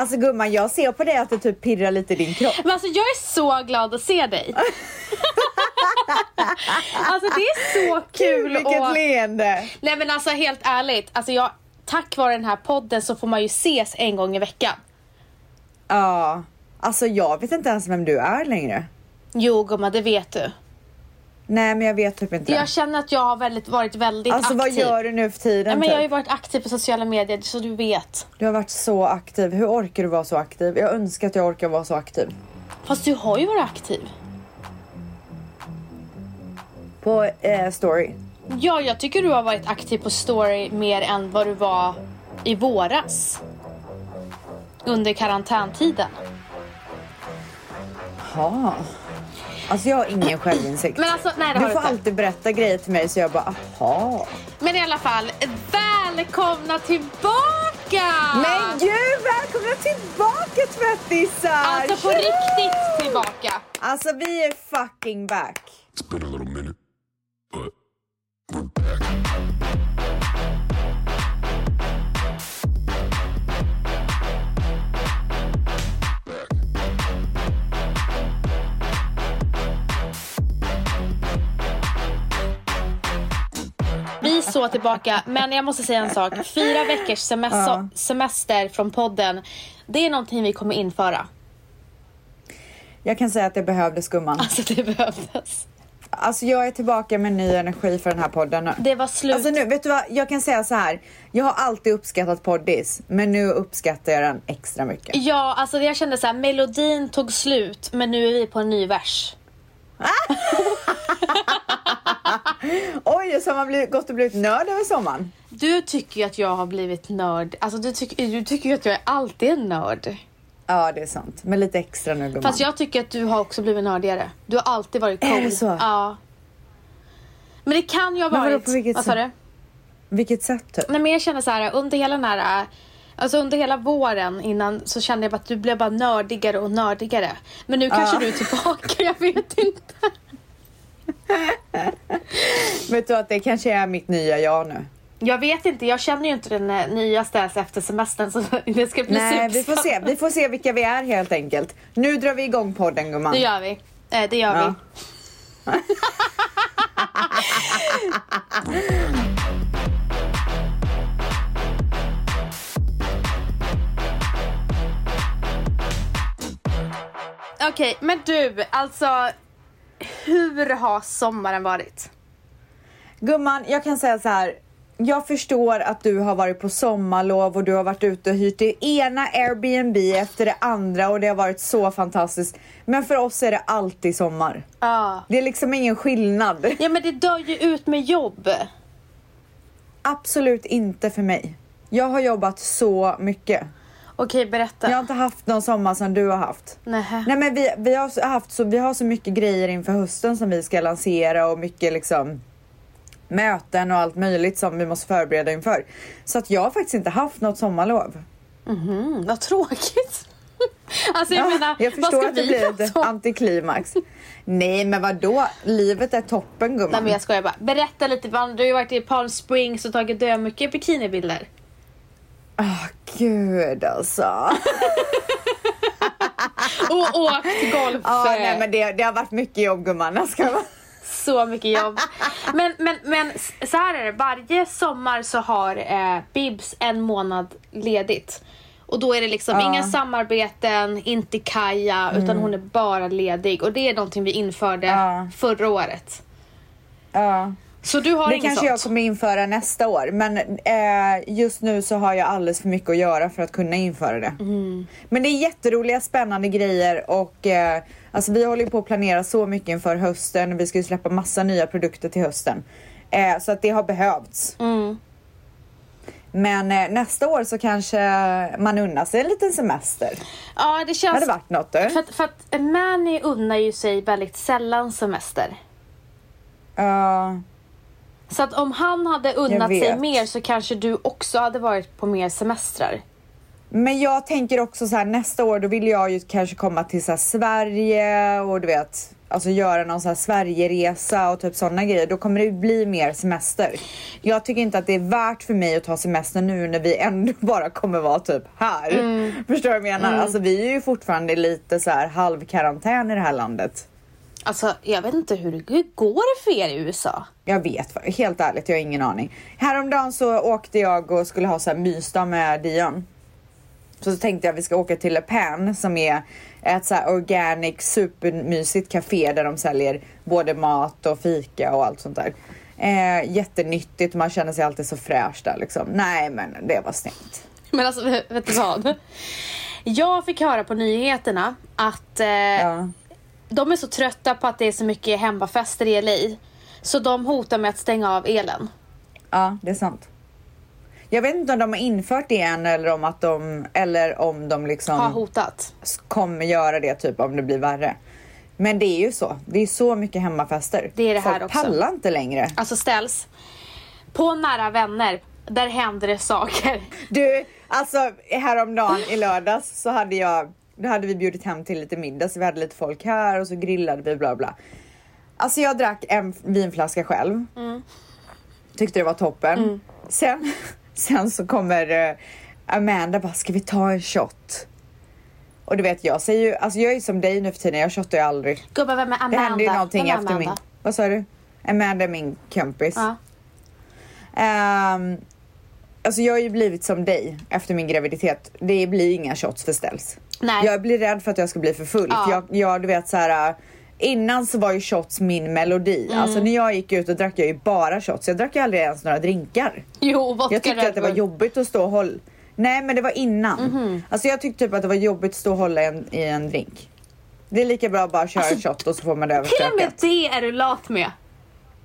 Alltså gumman, jag ser på dig att det typ pirrar lite i din kropp. Men alltså jag är så glad att se dig. alltså det är så kul Vilket och... leende! Nej men alltså helt ärligt, alltså jag, tack vare den här podden så får man ju ses en gång i veckan. Ja, alltså jag vet inte ens vem du är längre. Jo gumman, det vet du. Nej, men jag vet typ inte Jag känner att jag har väldigt, varit väldigt Alltså aktiv. vad gör du nu för tiden? Ja, men jag har ju typ? varit aktiv på sociala medier så du vet. Du har varit så aktiv. Hur orkar du vara så aktiv? Jag önskar att jag orkar vara så aktiv. Fast du har ju varit aktiv. På eh, story. Ja, jag tycker du har varit aktiv på story mer än vad du var i våras. Under karantäntiden. Ja. Alltså jag har ingen självinsikt. Men alltså, nej det du har du får inte. alltid berätta grejer till mig så jag bara aha. Men i alla fall, välkomna tillbaka! Men gud, välkomna tillbaka tvättisar! Alltså på Tjo! riktigt tillbaka. Alltså vi är fucking back. It's been a little minute, är så tillbaka, men jag måste säga en sak. Fyra veckors semester, Ja. semester från podden, det är någonting vi kommer införa. Jag kan säga att det behövdes gumman. Alltså det behövdes. Alltså jag är tillbaka med ny energi för den här podden nu. Det var slut. Alltså nu, vet du vad? Jag kan säga så här. Jag har alltid uppskattat poddis, men nu uppskattar jag den extra mycket. Ja, alltså jag kände så här, melodin tog slut, men nu är vi på en ny vers. Oj, så har man blivit, gått och blivit nörd över sommaren. Du tycker ju att jag har blivit nörd. Alltså du, tycker du tycker ju att jag är alltid en nörd. Ja, det är sant. Men lite extra nu gumman. Fast jag tycker att du har också blivit nördigare. Du har alltid varit cool. Är det så? Ja. Men det kan ju ha Men varit... på vilket Vad sa du? Vilket sätt typ? Nej men jag känner så här, under hela den här... Alltså under hela våren innan så kände jag att du blev bara nördigare och nördigare. Men nu kanske du är tillbaka, jag vet inte. Vet du att det kanske är mitt nya jag nu? Jag vet inte, jag känner ju inte den eh, nyaste ens efter semestern så det ska bli Nej, vi får se. Vi får se vilka vi är helt enkelt. Nu drar vi igång podden gumman. Det gör vi. Eh, det gör Ja. vi. Okej, men du, alltså hur har sommaren varit? Gumman, jag kan säga så här. Jag förstår att du har varit på sommarlov och du har varit ute och hyrt det ena Airbnb efter det andra och det har varit så fantastiskt. Men för oss är det alltid sommar. Ja. Det är liksom ingen skillnad. Ja men det dör ju ut med jobb. Absolut inte för mig. Jag har jobbat så mycket. Okej, berätta. Jag har inte haft någon sommar som du har haft. Nähä. Nej men vi, vi, har haft så, vi har så mycket grejer inför hösten som vi ska lansera och mycket liksom möten och allt möjligt som vi måste förbereda inför. Så att jag har faktiskt inte haft något sommarlov. Mm, vad tråkigt. alltså jag Ja, menar, jag förstår att det blir ett antiklimax. Nej men vad då? Livet är toppen gumman. Nej men jag skojar bara. Berätta lite, vad- du har ju varit i Palm Springs och tagit mycket bikinibilder. Ah, gud alltså. Och åkt golf. Ja, nej men det, det har varit mycket jobb gumman. Jag ska bara... Så mycket jobb. Men, men, men så här är det, varje sommar så har eh, Bibs en månad ledigt. Och då är det liksom Ja. Mm. inga samarbeten, inte Kaja, utan hon är bara ledig. Och det är någonting vi införde Ja. förra året. Ja. Så du har Det kanske sånt? jag kommer införa nästa år men eh, just nu så har jag alldeles för mycket att göra för att kunna införa det. Mm. Men det är jätteroliga spännande grejer och eh, alltså vi håller på att planera så mycket inför hösten. Vi ska ju släppa massa nya produkter till hösten. Eh, så att det har behövts. Mm. Men eh, nästa år så kanske man unnar sig en liten semester. Ja, det känns... Har det varit något du? För att, för att Manny unnar ju sig väldigt sällan semester. Ja. Så att om han hade unnat sig mer så kanske du också hade varit på mer semestrar. Men jag tänker också så här nästa år då vill jag ju kanske komma till så Sverige och du vet alltså göra någon sån här Sverigeresa och typ sådana grejer, då kommer det bli mer semester. Jag tycker inte att det är värt för mig att ta semester nu när vi ändå bara kommer vara typ här. Förstår du vad jag menar? Alltså vi är ju fortfarande lite så här halvkarantän i det här landet. Alltså, jag vet inte hur, hur går det för er i USA? Jag vet, helt ärligt, jag har ingen aning. Häromdagen så åkte jag och skulle ha så här mysdag med Dion. Så, så tänkte jag att vi ska åka till Le Pen som är ett så organic supermysigt café där de säljer både mat och fika och allt sånt där. Eh, jättenyttigt, man känner sig alltid så fräsch där liksom. Nej men det var snyggt. Men alltså, vet du vad? Jag fick höra på nyheterna att eh, Ja. De är så trötta på att det är så mycket hemmafester i LA. Så de hotar med att stänga av elen. ja, det är sant. Jag vet inte om de har infört det än eller om att de, eller om de liksom Har hotat. kommer göra det typ om det blir värre. Men det är ju så. Det är så mycket hemmafester. Det är det här Folk också. pallar inte längre. Alltså ställs. På nära vänner, där händer det saker. Du, alltså häromdagen i lördags så hade jag, då hade vi bjudit hem till lite middag så vi hade lite folk här och så grillade vi bla bla. Alltså jag drack en vinflaska själv. Tyckte det var toppen. Sen, sen så kommer eh, Amanda bara, ska vi ta en shot? Och du vet jag säger ju, alltså jag är som dig nu för tiden, jag shottar ju aldrig. Gubben, vem är Det Amanda? hände ju någonting Vem är efter min... Vad sa du? Amanda är min kompis. Ja. Ehm, alltså jag har ju blivit som dig efter min graviditet. Det blir inga shots för ställs. Nej. Jag blir rädd för att jag ska bli för full. Ja. För jag, jag, du vet så här. Innan så var ju shots min melodi. Mm. Alltså när jag gick ut och drack jag ju bara shots. Jag drack ju aldrig ens några drinkar. Jo, vodka Jag tyckte att det var jobbigt att stå och hålla. Nej men det var innan. Mhm. Alltså jag tyckte typ att det var jobbigt att stå och hålla en, i en drink. Det är lika bra att bara köra en shot och så får man det Till och med överstökat. det är du lat med.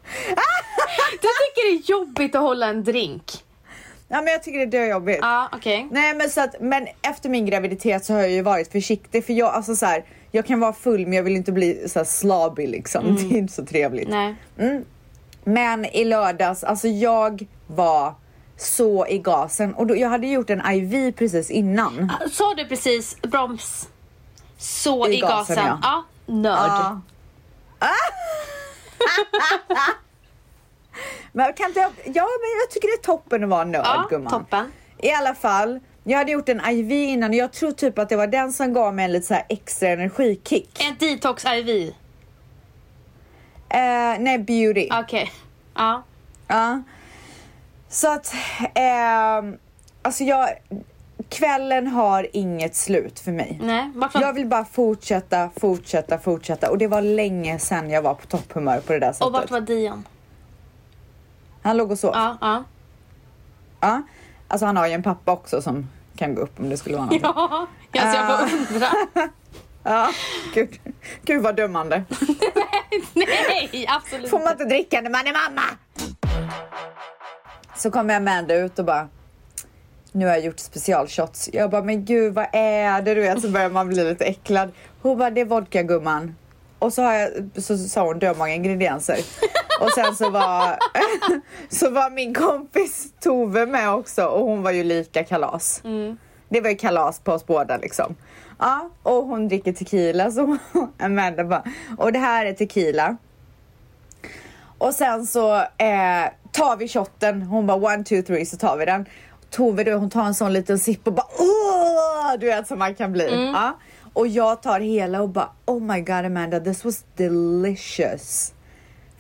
Du tycker det är jobbigt att hålla en drink. Ja men jag tycker det är jobbigt. Ja, okej. Nej men så att, men efter min graviditet så har jag ju varit försiktig för jag, alltså så här, jag kan vara full men jag vill inte bli så här slabby liksom. Det är inte så trevligt. Nej. Men i lördags, alltså jag var så i gasen och då, jag hade gjort en IV precis innan. Sa du precis broms så I i, gasen, gasen? ja. Ja. Nörd. Ja. men kan inte jag, ja men jag tycker det är toppen att vara nörd Ja, gumman. toppen. I alla fall, jag hade gjort en IV innan och jag tror typ att det var den som gav mig en lite så extra energikick. En detox-IV. Eh, nej, beauty. Okej. Ja. Ja. Så att, ehm, alltså jag, kvällen har inget slut för mig. Nej, vart var... Jag vill bara fortsätta, fortsätta, fortsätta och det var länge sedan jag var på topphumör på det där sättet. Och vart var Dion? Han låg och sov. Ja, ja. Ja. Alltså han har ju en pappa också som kan gå upp om det skulle vara något. Ja. Ja, alltså jag Ah. bara undrar. Gud. Gud vad dömande. Nej, absolut Får man inte dricka när man är mamma? Så kommer Amanda ut och bara nu har jag gjort specialshots. Jag bara, men gud vad är det? Du vet, så börjar man bli lite äcklad. Hon bara, det är vodka gumman. Och så, har jag, så sa hon dömånga ingredienser. Och sen så var, så var min kompis Tove med också och hon var ju lika kalas. Det var ju kalas på oss båda liksom. Ja, och hon dricker tequila så Amanda bara, och det här är tequila. Och sen så eh, tar vi shotten, hon bara one, two, three så tar vi den. Tove du, hon tar en sån liten sipp och bara åh, du vet som man kan bli. Ja. Och jag tar hela och bara oh my god Amanda this was delicious.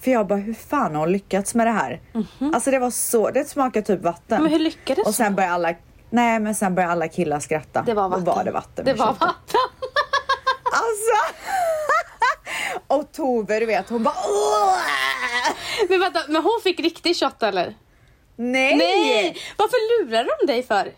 För jag bara hur fan har hon lyckats med det här? Alltså det var så, det smakar typ vatten. Men hur lyckades Och sen börjar alla, nej men sen börjar alla killar skratta. Det var vatten. Då var det vatten. Det var shotten. vatten. Alltså! och Tove du vet hon bara åh! Men vänta, men hon fick riktig shot eller? Nej! Nej! Varför lurar de dig för?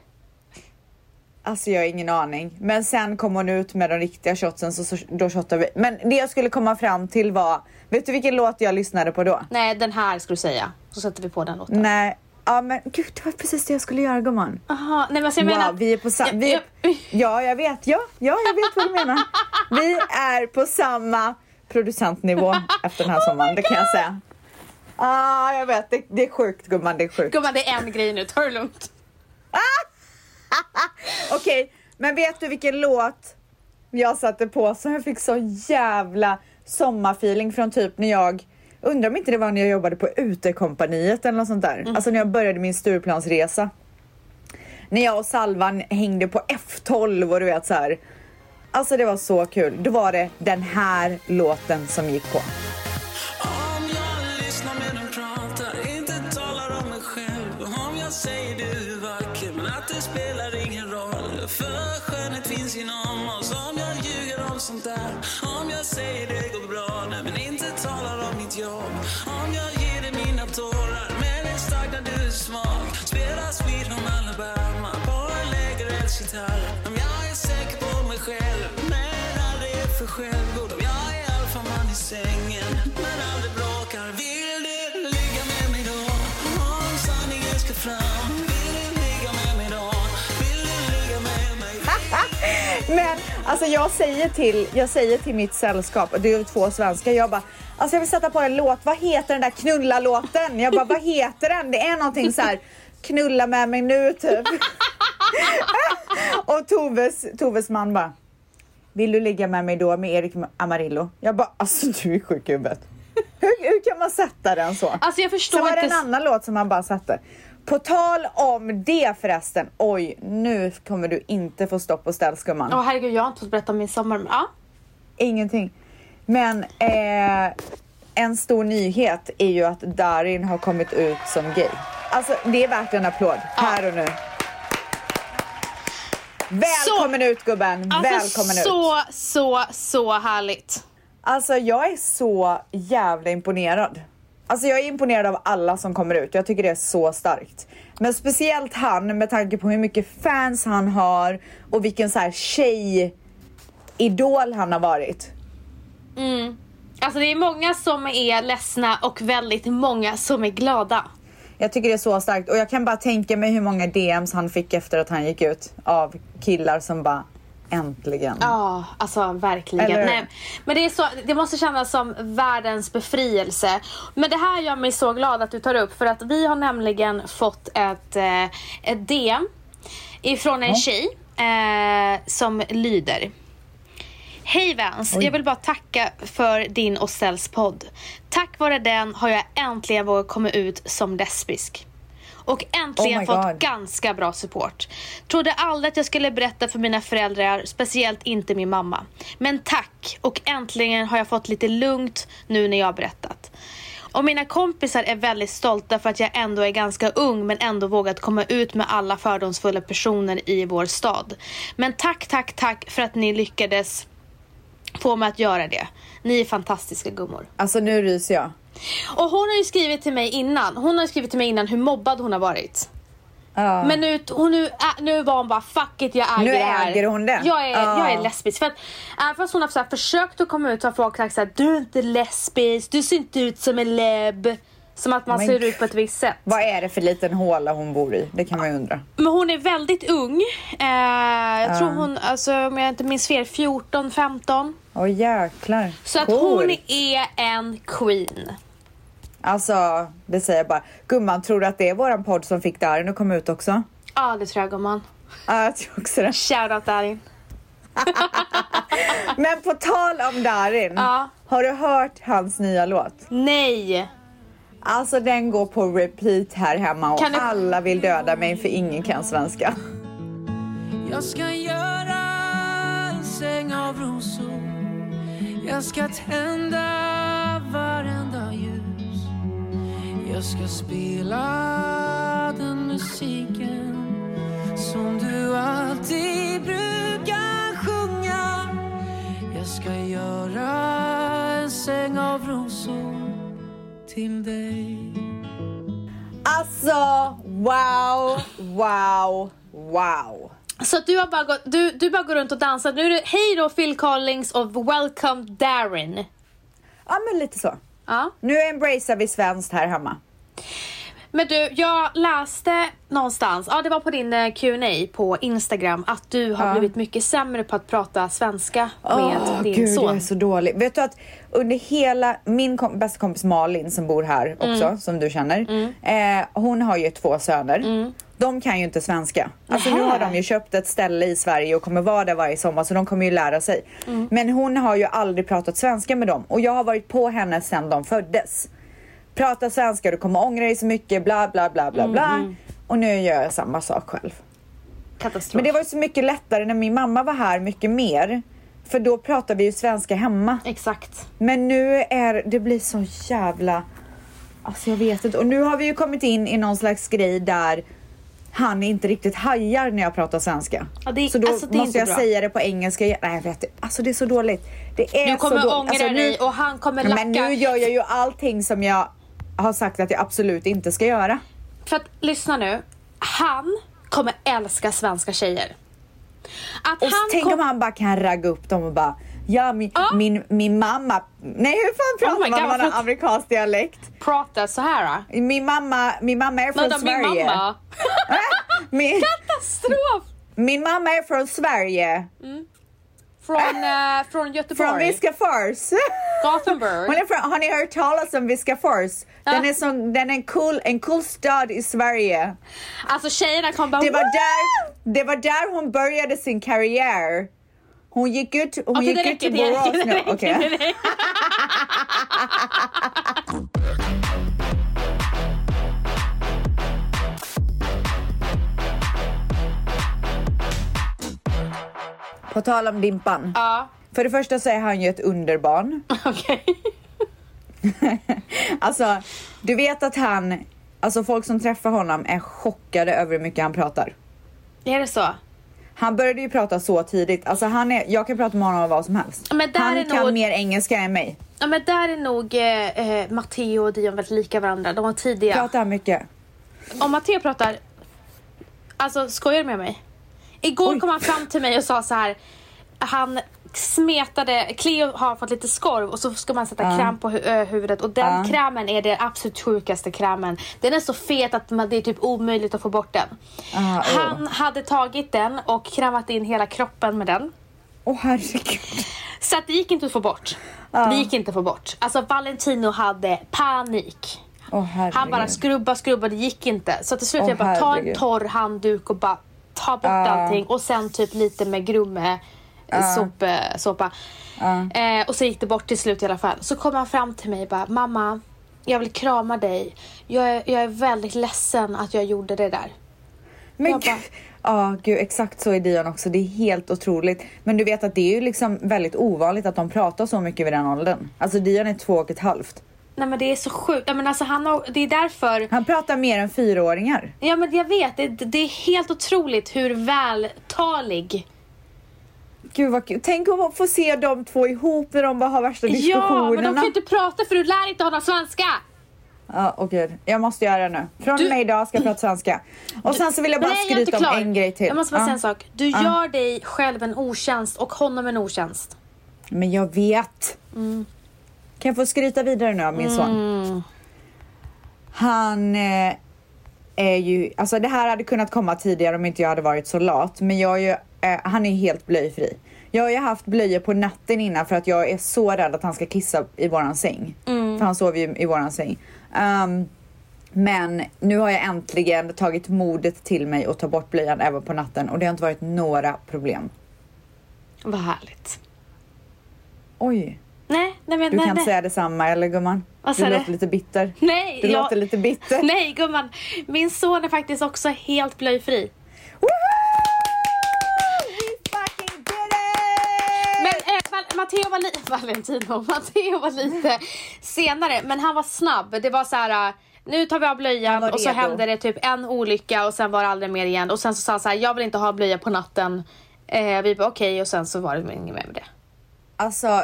Alltså jag har ingen aning. Men sen kom hon ut med de riktiga shotsen så, så då shottade vi. Men det jag skulle komma fram till var, vet du vilken låt jag lyssnade på då? Nej, den här skulle du säga. Så sätter vi på den låten. Nej, ja men gud det var precis det jag skulle göra gumman. Aha, nej men alltså jag wow, menar... vi är på samma... Vi... Ja, Ja, jag vet. Ja, ja, jag vet vad du menar. Vi är på samma producentnivå efter den här sommaren, det kan jag säga. Ah, jag vet. Det, det är sjukt gumman, det är sjukt. Gumman, det är en grej nu. Ta det lugnt. Okej, men vet du vilken låt jag satte på så jag fick så jävla sommarfeeling från typ när jag Undrar om inte det var när jag jobbade på Utekompaniet eller något sånt där. Alltså när jag började min Stureplansresa. När jag och Salvan hängde på F12 och du vet så här. Alltså det var så kul. Då var det den här låten som gick på. está. Men alltså jag säger till, jag säger till mitt sällskap, det är två svenskar, jag bara Alltså jag vill sätta på en låt, vad heter den där knulla-låten? Jag bara, vad heter den? Det är någonting så här, knulla med mig nu typ. och Toves, Toves man bara, vill du ligga med mig då med Erik Amarillo? Jag bara, alltså du är sjuk i huvudet. Hur, hur kan man sätta den så? Alltså jag Sen förstår var det inte. en annan låt som han bara satte. På tal om det förresten, oj nu kommer du inte få stopp och ställ skumman. Åh herregud, jag har inte fått berätta om min sommar. Men. Ingenting. Men eh, en stor nyhet är ju att Darin har kommit ut som gay. Alltså det är värt en applåd, här och nu. Välkommen ut gubben, Alltså välkommen ut. så, så, så härligt. Alltså jag är så jävla imponerad. Alltså jag är imponerad av alla som kommer ut. Jag tycker det är så starkt. Men speciellt han med tanke på hur mycket fans han har och vilken så här tjejidol han har varit. Alltså det är många som är ledsna och väldigt många som är glada. Jag tycker det är så starkt och jag kan bara tänka mig hur många DMs han fick efter att han gick ut av killar som bara äntligen. Ja, alltså verkligen. Eller- Nej, men det, är så, det måste kännas som världens befrielse. Men det här gör mig så glad att du tar upp för att vi har nämligen fått ett, eh, ett DM ifrån en tjej eh, som lyder. Hej Vans, jag vill bara tacka för din och Stells podd. Tack vare den har jag äntligen vågat komma ut som lesbisk. Och äntligen Oh fått God. ganska bra support. Trodde aldrig att jag skulle berätta för mina föräldrar, speciellt inte min mamma. Men tack! Och äntligen har jag fått lite lugnt nu när jag har berättat. Och mina kompisar är väldigt stolta för att jag ändå är ganska ung men ändå vågat komma ut med alla fördomsfulla personer i vår stad. Men tack, tack, tack för att ni lyckades få mig att göra det. Ni är fantastiska gummor. Alltså nu ryser jag. Och hon har ju skrivit till mig innan. Hon har skrivit till mig innan hur mobbad hon har varit. Ja. Men nu, hon, nu, äh, nu var hon bara fuck it, jag äger Nu det här. äger hon det. Jag är, Ja. jag är lesbisk. För att, även fast hon har så här, försökt att komma ut så har folk sagt såhär, du är inte lesbisk, du ser inte ut som en leb. Som att man Men ser ut på ett visst sätt. Vad är det för liten håla hon bor i? Det kan man ju undra. Men hon är väldigt ung. Eh, jag tror hon, alltså, om jag inte minns fel, 14, 15. Åh jäklar. Så att Coolt. hon är en queen. Alltså, det säger jag bara. Gumman, tror du att det är våran podd som fick Darin att komma ut också? Ja, det tror jag gumman. Ja, jag tror också det. Shoutout Darin. Men på tal om Darin. Ja. Har du hört hans nya låt? Nej! Alltså den går på repeat här hemma och du- alla vill döda mig för ingen kan svenska. Jag ska göra en säng av rosor Jag ska tända varenda Jag ska spela den musiken som du alltid brukar sjunga Jag ska göra en säng av rosor till dig Alltså, wow, wow, wow. Så att du har bara gått, du, du bara går runt och dansar. Nu är det hej då Phil Collins och welcome Darin. Ja, men lite så. Ja. Nu embracear vi svenskt här hemma. Men du, jag läste någonstans, ja det var på din eh, Q&A på Instagram att du har Ja. blivit mycket sämre på att prata svenska med Åh, din gud, son. jag är så dålig. Vet du att under hela, min kom, bästa kompis Malin som bor här också, Mm. som du känner. Eh, hon har ju två söner. De kan ju inte svenska. Alltså nu har de ju köpt ett ställe i Sverige och kommer vara där varje sommar så de kommer ju lära sig. Mm. Men hon har ju aldrig pratat svenska med dem och jag har varit på henne sedan de föddes. Prata svenska, du kommer ångra dig så mycket, bla bla bla bla bla. Mm, Och nu gör jag samma sak själv. Katastrof. Men det var ju så mycket lättare när min mamma var här mycket mer. För då pratade vi ju svenska hemma. Exakt. Men nu är det blir så jävla... Alltså jag vet inte. Och nu har vi ju kommit in i någon slags grej där han inte riktigt hajar när jag pratar svenska. Ja, det så då alltså, måste jag bra. säga det på engelska. Nej jag vet inte. Alltså det är så dåligt. Det är Du kommer så dåligt. ångra alltså, dig och han kommer lacka. Men nu gör jag ju allting som jag har sagt att jag absolut inte ska göra. För att lyssna nu. Han kommer älska svenska tjejer. Att Och tänk kom- om han bara kan ragga upp dem och bara Ja, min, Ja. min, min mamma... Nej, hur fan Oh pratar man God, om man har amerikansk dialekt? pratar så här. då. Min mamma, min mamma är från då, min Sverige. mamma. Min, Katastrof! min mamma är från Sverige. Från, eh, från Göteborg. Från Viskafors. Gothenburg. Hon är från, har ni hört talas om Viskafors? Den är, som, den är en, cool, en cool stad i Sverige. Alltså tjejerna kommer bara Det var, "Woo!" där, det var där hon började sin karriär. Hon gick ut, hon det gick ut till Borås nu. Okej. det På tal om Dimpan. Ja, För det första så är han ju ett underbarn. okej. Alltså, du vet att han, alltså folk som träffar honom är chockade över hur mycket han pratar. Är det så? Han började ju prata så tidigt. Alltså han är, jag kan prata med honom om vad som helst. Men där han är kan nog- mer engelska än mig. Ja men där är nog eh, eh, Matteo och Dion väldigt lika varandra. De var tidiga. Pratar han mycket? Om Matteo pratar... Alltså skojar du med mig? Igår Oj. kom han fram till mig och sa så här. Han smetade, Cleo har fått lite skorv och så ska man sätta Ja. kräm på hu- huvudet och den Ja. krämen är den absolut sjukaste krämen. Den är så fet att man, det är typ omöjligt att få bort den. Ah, oh. Han hade tagit den och krämat in hela kroppen med den. Åh herregud. Så att det gick inte att få bort. Ja. Det gick inte att få bort. Alltså Valentino hade panik. Herregud. Han bara skrubba, skrubba, det gick inte. Så till slut Åh, jag bara ta en torr handduk och bara ta bort Ja. allting och sen typ lite med grumme sop, eh, såpa. Ja. Eh, och så gick det bort till slut i alla fall. Så kom han fram till mig och bara mamma, jag vill krama dig. Jag är, jag är väldigt ledsen att jag gjorde det där. Men Jag bara- Ja, gud exakt så är Dion också. Det är helt otroligt. Men du vet att det är ju liksom väldigt ovanligt att de pratar så mycket vid den åldern. Alltså Dion är två och ett halvt. Nej men det är så sjukt. Ja, men alltså, han har, det är därför Han pratar mer än fyraåringar. Ja men jag vet, det, det är helt otroligt hur vältalig Gud vad kul. Tänk om att få se de två ihop när de bara har värsta Ja diskussionerna. men de kan ju inte prata för du lär inte honom svenska! Ja, åh gud. Jag måste göra det nu. Från Du- och med idag ska jag prata svenska. Och sen så vill jag bara Nej, jag skryta om klar. en grej till. Jag måste bara Ja. säga en sak. Du Ja. gör dig själv en otjänst och honom en otjänst. Men jag vet. Mm. Kan jag få skryta vidare nu av min son? Han eh, är ju, alltså det här hade kunnat komma tidigare om inte jag hade varit så lat. Men jag är ju, eh, han är helt blöjfri. Jag har ju haft blöjor på natten innan för att jag är så rädd att han ska kissa i våran säng. För han sover ju i våran säng. Ehm, men nu har jag äntligen tagit modet till mig och ta bort blöjan även på natten och det har inte varit några problem. Vad härligt. Oj, Nej, nej men du nej, kan nej. säga detsamma eller gumman? Vad du låter lite bitter. Nej, Du jag- låter lite bitter. Nej gumman, min son är faktiskt också helt blöjfri. Men eh, Matteo var lite, Valentino, Matteo var lite senare men han var snabb. Det var så här. eh, Nu tar vi av blöjan och så hände det typ en olycka och sen var det aldrig mer igen. Och sen så sa han så här, jag vill inte ha blöja på natten. Eh, vi bara okej och sen så var det inget mer med det. Alltså,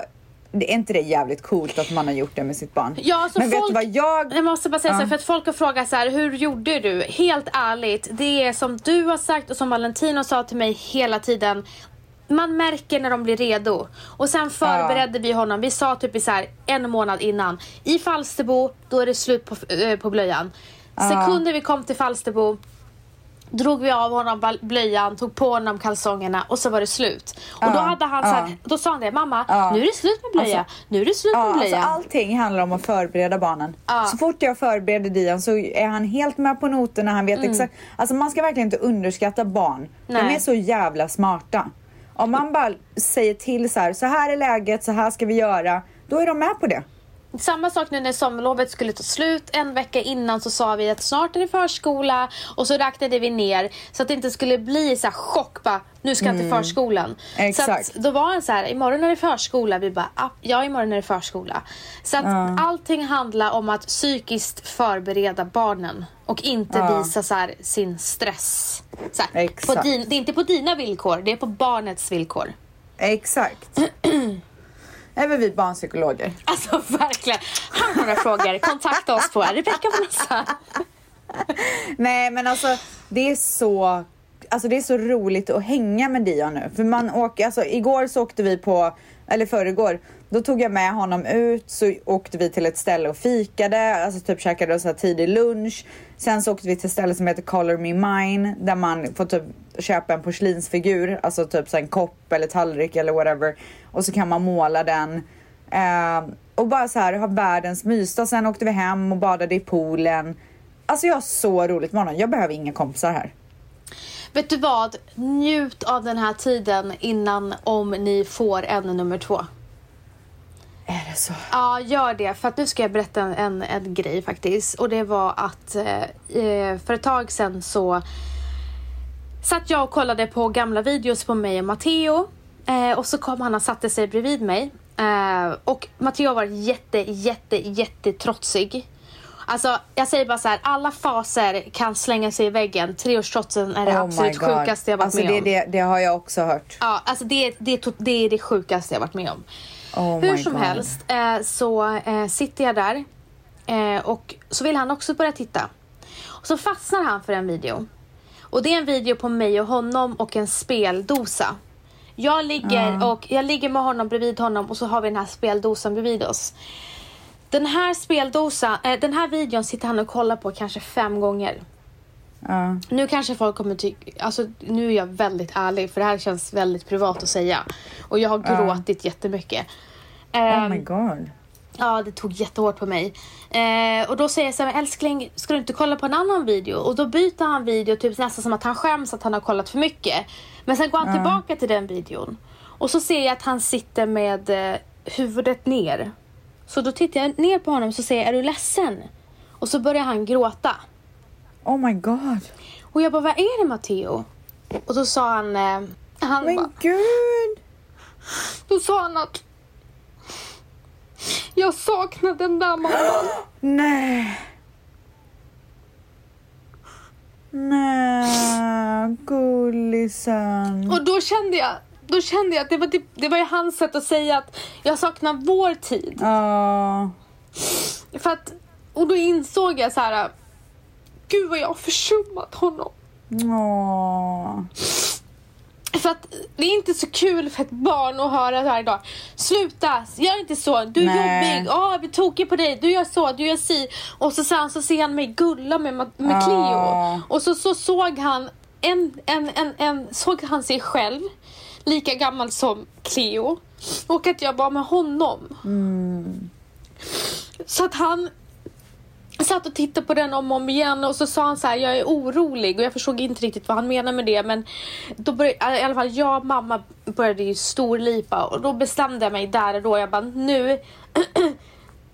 det är inte det jävligt coolt att man har gjort det med sitt barn? Ja, så Men vet folk- du vad jag... Jag måste bara säga så här, Ja. för att folk har frågat så här, hur gjorde du? Helt ärligt, det är som du har sagt och som Valentino sa till mig hela tiden. Man märker när de blir redo. Och sen förberedde vi honom. Vi sa typ i så här en månad innan. I Falsterbo, då är det slut på, eh, på blöjan. Sekunder vi kom till Falsterbo, drog vi av honom blöjan, tog på honom kalsongerna och så var det slut. Och då hade han så här, då sa han det, mamma nu är det slut med blöja, Alltså, nu är det slut med alltså blöja. allting handlar om att förbereda barnen. Så fort jag förbereder Dion så är han helt med på noterna. Han vet exakt. Alltså man ska verkligen inte underskatta barn. De Nej. är så jävla smarta. Om man bara säger till så här, så här är läget, så här ska vi göra. Då är de med på det. Samma sak nu när sommarlovet skulle ta slut. En vecka innan så sa vi att snart är det förskola och så räknade vi ner så att det inte skulle bli så här chock bara, nu ska jag till förskolan. Exakt. Så att då var han så här, imorgon är det förskola. Vi bara, "Ah, ja imorgon är det förskola. Så att allting handlar om att psykiskt förbereda barnen och inte Ja. visa så här, sin stress. Så här, Exakt. din, det är inte på dina villkor, det är på barnets villkor. Exakt. väl vi barnpsykologer? Alltså verkligen. Har några frågor? Kontakta oss på Rebecka Vanessa. Nej men alltså det är så Alltså det är så roligt att hänga med Dion nu. För man åker, alltså igår så åkte vi på, eller förrgår, då tog jag med honom ut så åkte vi till ett ställe och fikade, alltså typ käkade så här tidig lunch. Sen så åkte vi till ett ställe som heter Color Me Mine där man får typ köpa en porslinsfigur, alltså typ så en kopp eller tallrik eller whatever. Och så kan man måla den. Eh, och bara så här ha världens mysdag. Sen åkte vi hem och badade i poolen. Alltså jag har så roligt med honom. Jag behöver inga kompisar här. Vet du vad? Njut av den här tiden innan om ni får en nummer två. Är det så? Ja, gör det. För att nu ska jag berätta en, en, en grej faktiskt. Och det var att eh, eh, för ett tag sedan så satt jag och kollade på gamla videos på mig och Matteo. Eh, och så kom han och satte sig bredvid mig. Eh, och Matteo var jätte, jätte, jätte trotsig. Alltså jag säger bara så här, alla faser kan slänga sig i väggen. Treårstrotsen är det Oh absolut sjukaste jag varit alltså med det, om. Det, det har jag också hört. Ja, alltså det, är- det, det är det sjukaste jag varit med om. Oh Hur som God. helst eh, så eh, sitter jag där eh, och så vill han också börja titta. Och så fastnar han för en video. Och det är en video på mig och honom och en speldosa. Jag ligger, och, jag ligger med honom bredvid honom och så har vi den här speldosan bredvid oss. Den här speldosan, eh, den här videon sitter han och kollar på kanske fem gånger. Ja. Nu kanske folk kommer tycka, alltså nu är jag väldigt ärlig för det här känns väldigt privat att säga. Och jag har gråtit jättemycket. Oh Ehm, my god. Ja, det tog jättehårt på mig. Eh, och då säger jag så här, älskling, ska du inte kolla på en annan video? Och då byter han video, typ nästan som att han skäms att han har kollat för mycket. Men sen går han tillbaka till den videon. Och så ser jag att han sitter med eh, huvudet ner. Så då tittar jag ner på honom och så säger jag, är du ledsen? Och så börjar han gråta. Oh my god. Och jag bara, vad är det Matteo? Och då sa han, eh, han Men gud. då sa han att jag saknar den där mamman. Nej. Nej, gullisen. Och då kände jag, då kände jag att det var, typ, det var ju hans sätt att säga att jag saknar vår tid. Ja. För att, och då insåg jag så här, gud vad jag har försummat honom. Åh. För att det är inte så kul för ett barn att höra varje dag. Sluta, gör inte så. Du är Nej. jobbig. Åh, jag blir tokig på dig. Du gör så, du gör si. Och så, sen så ser han mig gulla med, med. Cleo. Och så, så såg han en, en, en, en, såg han sig själv lika gammal som Cleo. Och att jag var med honom. Så att han satt och tittade på den om och om igen och så sa han så här, jag är orolig och jag förstod inte riktigt vad han menade med det men då började, i alla fall jag och mamma började ju storlipa och då bestämde jag mig där och då, jag bara nu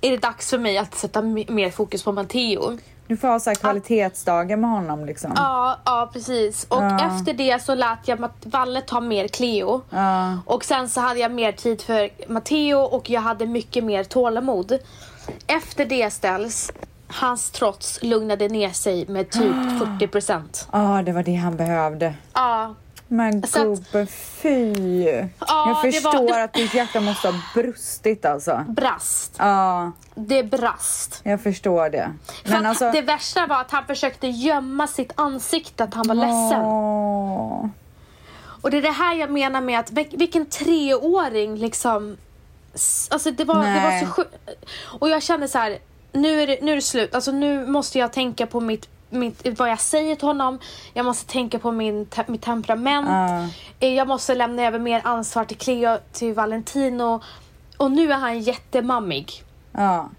är det dags för mig att sätta mer fokus på Matteo. Du får ha så kvalitetsdagar med honom liksom. Ja, ja precis. Och Ja. efter det så lät jag Valle ta mer Cleo. Ja. Och sen så hade jag mer tid för Matteo och jag hade mycket mer tålamod. Efter det ställs, hans trots lugnade ner sig med typ 40 procent. Ja, det var det han behövde. Ja, Men Så att- gubbe, fy. Ja, jag förstår var- att ditt hjärta måste ha brustit alltså. brast. Ja, Det brast. jag förstår det. För Men alltså... Det värsta var att han försökte gömma sitt ansikte, att han var ledsen. Åh. Och det är det här jag menar med att vil- vilken treåring liksom... Alltså det var, det var så sjukt. Och jag kände så här, nu är, det, nu är det slut. Alltså nu måste jag tänka på mitt mitt, vad jag säger till honom. Jag måste tänka på min, te mitt temperament. Eh, Jag måste lämna över mer ansvar till Cleo, till Valentino. Och nu är han jättemammig. Ja.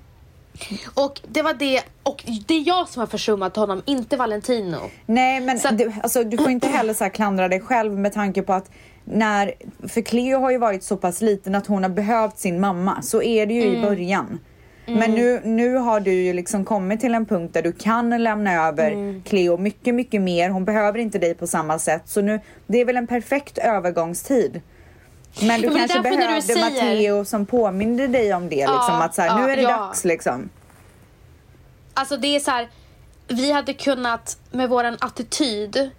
Och det var det, och det är jag som har försummat honom, inte Valentino. Nej, men Så du, alltså, du får inte heller så klandra dig själv med tanke på att när, för Cleo har ju varit så pass liten att hon har behövt sin mamma. Så är det ju Mm. i början. Men nu, nu har du ju liksom kommit till en punkt där du kan lämna över Mm. Cleo mycket, mycket mer. Hon behöver inte dig på samma sätt. Så nu, det är väl en perfekt övergångstid. Men du Ja, men kanske behövde säger- Matteo som påminde dig om det. Liksom, Ja, att så här, ja, nu är det dags liksom. Alltså det är så här, vi hade kunnat med våran attityd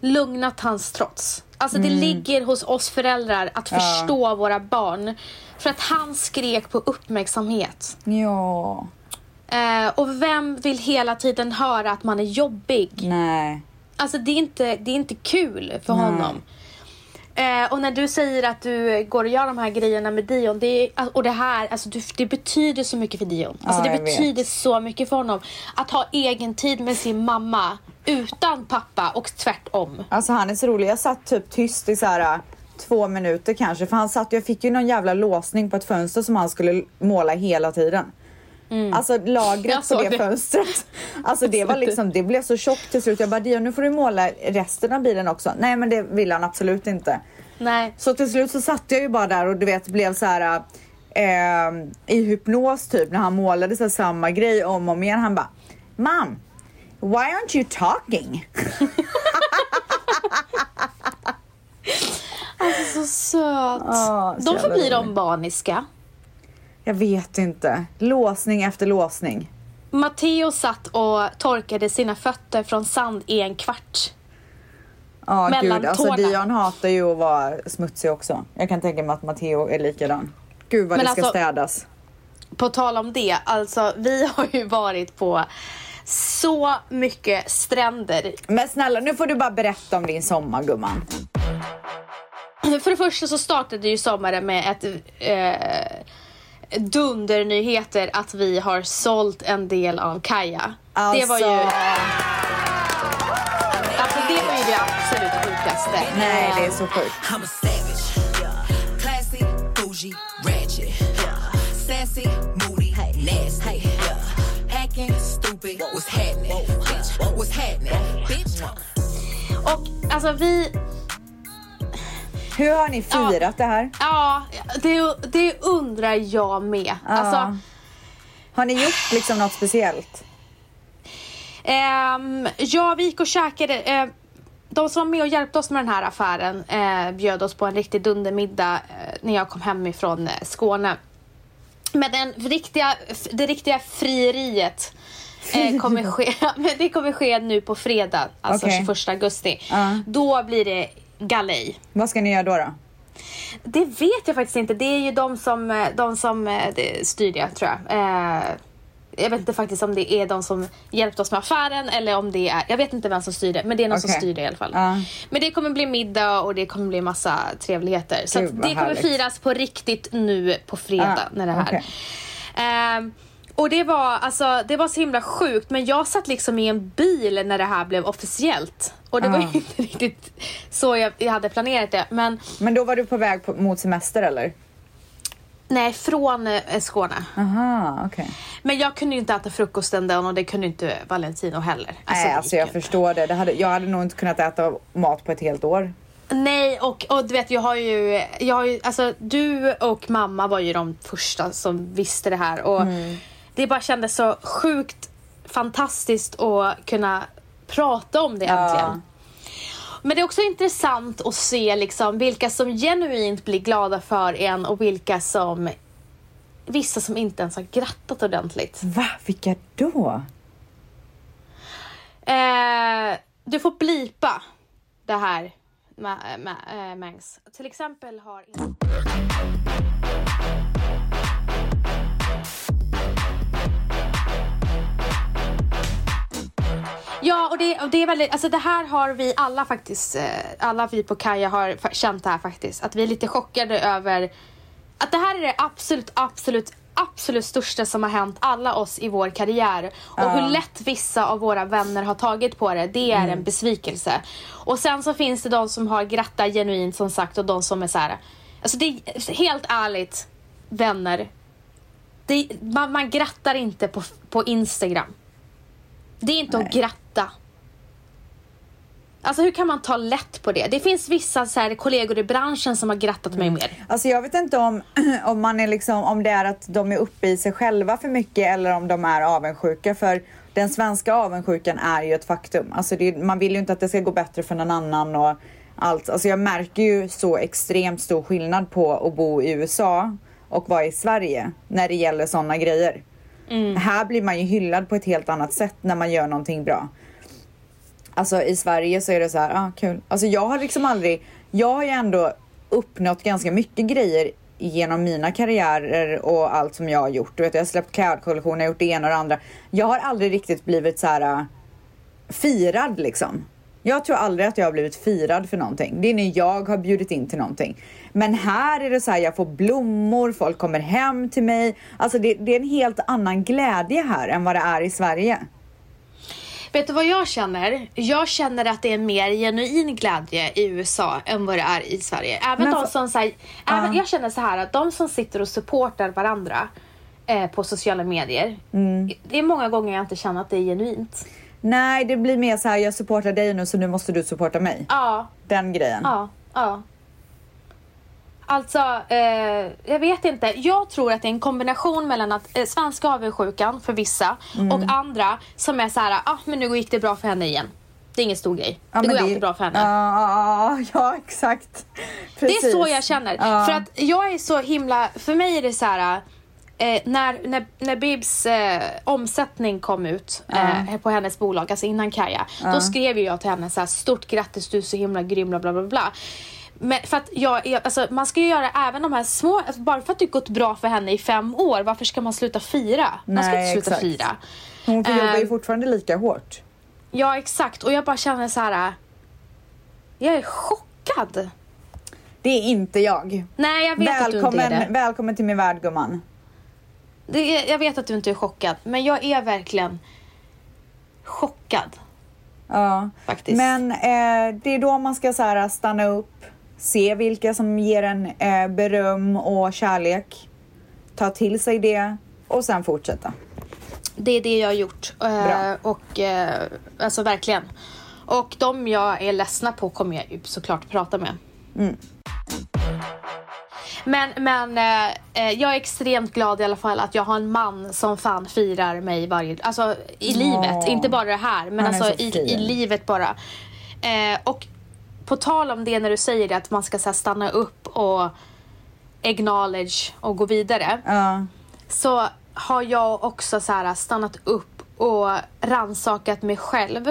lugnat hans trots. Alltså det ligger hos oss föräldrar att Mm. Förstå våra barn. För att han skrek på uppmärksamhet. Ja, Eh, och vem vill hela tiden höra att man är jobbig? nej. Alltså det är inte, det är inte kul för honom. Eh, och när du säger att du går och gör de här grejerna med Dion, det är, och det här, alltså du, det betyder så mycket för Dion. Alltså Ja, det jag vet. betyder så mycket för honom. Att ha egen tid med sin mamma utan pappa och tvärtom. Alltså han är så rolig. Jag satt typ tyst i så här två minuter kanske. För han satt, jag fick ju någon jävla låsning på ett fönster som han skulle måla hela tiden. Alltså Jag lagret på det, det. fönstret. Alltså det var liksom, det blev så tjockt till slut. Jag bara Dion nu får du måla resten av bilen också. Nej men det vill han absolut inte. Nej. Så till slut så satt jag ju bara där och du vet blev så här äh, i hypnos typ när han målade så samma grej om och om igen. Han bara Mom, why aren't you talking? Så söt. Så de förblir de barniska. Jag vet inte. Låsning efter låsning. Matteo satt och torkade sina fötter från sand i en kvart. Ja, Mellan gud. Alltså tårna. Dion hatar ju att vara smutsig också. Jag kan tänka mig att Matteo är likadan. Gud vad Men det ska alltså- städas. På tal om det, alltså vi har ju varit på så mycket stränder. Men snälla, nu får du bara berätta om din sommar gumman. För det första så startade ju sommaren med ett eh, dundernyheter att vi har sålt en del av Kaja. Alltså, Det var ju alltså det var ju det absolut sjukaste. Nej, det är så sjukt. I'm a savage. Classy, bougie, ratchet. Sassy, moody, nasty. Acting stupid. What's happening? Bitch, what's happening? Bitch. Och alltså vi, Hur har ni firat det här? ja det, det undrar jag med. Alltså, Har ni gjort liksom något speciellt? Ehm, ja, vi gick och käkade. Eh, de som var med och hjälpte oss med den här affären eh, bjöd oss på en riktig dundermiddag eh, när jag kom hem ifrån eh, Skåne. Men den riktiga, det riktiga frieriet eh, kommer ske, men det kommer ske nu på fredag, alltså Okej. 21 augusti. Ja. Då blir det galej. Vad ska ni göra då? då? Det vet jag faktiskt inte. Det är ju de som, eh, de som eh, styr det, tror jag. Eh, jag vet inte faktiskt om det är de som hjälpte oss med affären eller om det är... Jag vet inte vem som styr det, men det är någon som Okej. styr det i alla fall. Ja. Men det kommer bli middag och det kommer bli massa trevligheter. Så Gud, vad det kommer härligt. firas på riktigt nu på fredag Ja, när det här. okej. Ehm, och det var, alltså, det var så himla sjukt men jag satt liksom i en bil när det här blev officiellt. Och det var Ja. ju inte riktigt så jag, jag hade planerat det. Men Men då var du på väg på, mot semester eller? nej, från eh, Skåne. Aha, okej. Men jag kunde ju inte äta frukost den dagen och det kunde inte Valentino heller. Nej, det alltså jag inte. förstår det. det hade, jag hade nog inte kunnat äta mat på ett helt år. Nej, och, och du vet jag har ju, jag har ju, alltså du och mamma var ju de första som visste det här och Mm. Det bara kändes så sjukt fantastiskt att kunna prata om det Ja. äntligen. Men det är också intressant att se liksom vilka som genuint blir glada för en och vilka som Vissa som inte ens har grattat ordentligt. Va? Vilka då? Eh, du får blipa det här, ma- ma- Mangs. Till exempel har... Ja, och det, och det är väldigt, alltså det här har vi alla faktiskt, eh, alla vi på Kaja har känt det här faktiskt. Att vi är lite chockade över att det här är det absolut, absolut, absolut största som har hänt alla oss i vår karriär. Och hur lätt vissa av våra vänner har tagit på det, det är en besvikelse. Och sen så finns det de som har grattat genuint som sagt och de som är så här. Alltså det är helt ärligt, vänner. Det, man, man grattar inte på, på Instagram. Det är inte att gratta. Alltså hur kan man ta lätt på det? Det finns vissa så här, kollegor i branschen som har grattat mig mer. Alltså jag vet inte om, om, man är liksom, om det är att de är uppe i sig själva för mycket eller om de är avundsjuka. För den svenska avundsjukan är ju ett faktum. Alltså det, man vill ju inte att det ska gå bättre för någon annan och allt. Alltså jag märker ju så extremt stor skillnad på att bo i USA och vara i Sverige när det gäller sådana grejer. Här blir man ju hyllad på ett helt annat sätt när man gör någonting bra. Alltså i Sverige så är det så här, ah kul. Alltså jag har liksom aldrig, jag har ju ändå uppnått ganska mycket grejer genom mina karriärer och allt som jag har gjort. Du vet, jag har släppt klädkollektioner, jag har gjort det ena och det andra. Jag har aldrig riktigt blivit så här ah, firad liksom. Jag tror aldrig att jag har blivit firad för någonting. Det är när jag har bjudit in till någonting. Men här är det så här, jag får blommor, folk kommer hem till mig. Alltså det, det är en helt annan glädje här än vad det är i Sverige. Vet du vad jag känner? Jag känner att det är mer genuin glädje i USA än vad det är i Sverige. Även Men de som säger, även, jag känner så här att de som sitter och supportar varandra eh, på sociala medier. Mm. Det är många gånger jag inte känner att det är genuint. Nej, det blir mer så här, jag supportar dig nu så nu måste du supporta mig. Ja, Den grejen. ja, ja. Alltså, eh, jag vet inte. Jag tror att det är en kombination mellan att eh, svenska avundsjukan för vissa Mm. och andra som är så här, ah men nu gick det bra för henne igen. Det är ingen stor grej. Ja, det går ju alltid bra för henne. Ja, ja, exakt. Det Precis. är så jag känner. Ja. För att jag är så himla, för mig är det så här. Eh, när, när, när Bibs eh, omsättning kom ut eh, på hennes bolag, alltså innan Kaja, då skrev jag till henne så här, stort grattis du är så himla grym bla bla bla bla. Men för att jag, jag, alltså, man ska ju göra även de här små, alltså, bara för att det gått bra för henne i fem år, varför ska man sluta fira? Man ska Nej, inte sluta exakt. fira. Hon får jobba ju Ehm. fortfarande lika hårt. Ja exakt, och jag bara känner så här. Jag är chockad. Det är inte jag. Nej jag vet att du inte är det. Välkommen, välkommen till min värld gumman. Det är, jag vet att du inte är chockad, men jag är verkligen chockad. Ja. Faktiskt. Men eh, det är då man ska så här, stanna upp, se vilka som ger en eh, beröm och kärlek. Ta till sig det och sen fortsätta. Det är det jag har gjort. Eh, Bra. och eh, alltså verkligen. Och de jag är ledsna på kommer jag ju såklart prata med. Mm. Men, men eh, eh, jag är extremt glad i alla fall att jag har en man som fan firar mig varje Alltså i livet, inte bara det här. Men alltså så i, i livet bara. Eh, och på tal om det när du säger det att man ska så här, stanna upp och acknowledge och gå vidare Ja. så har jag också så här stannat upp och ransakat mig själv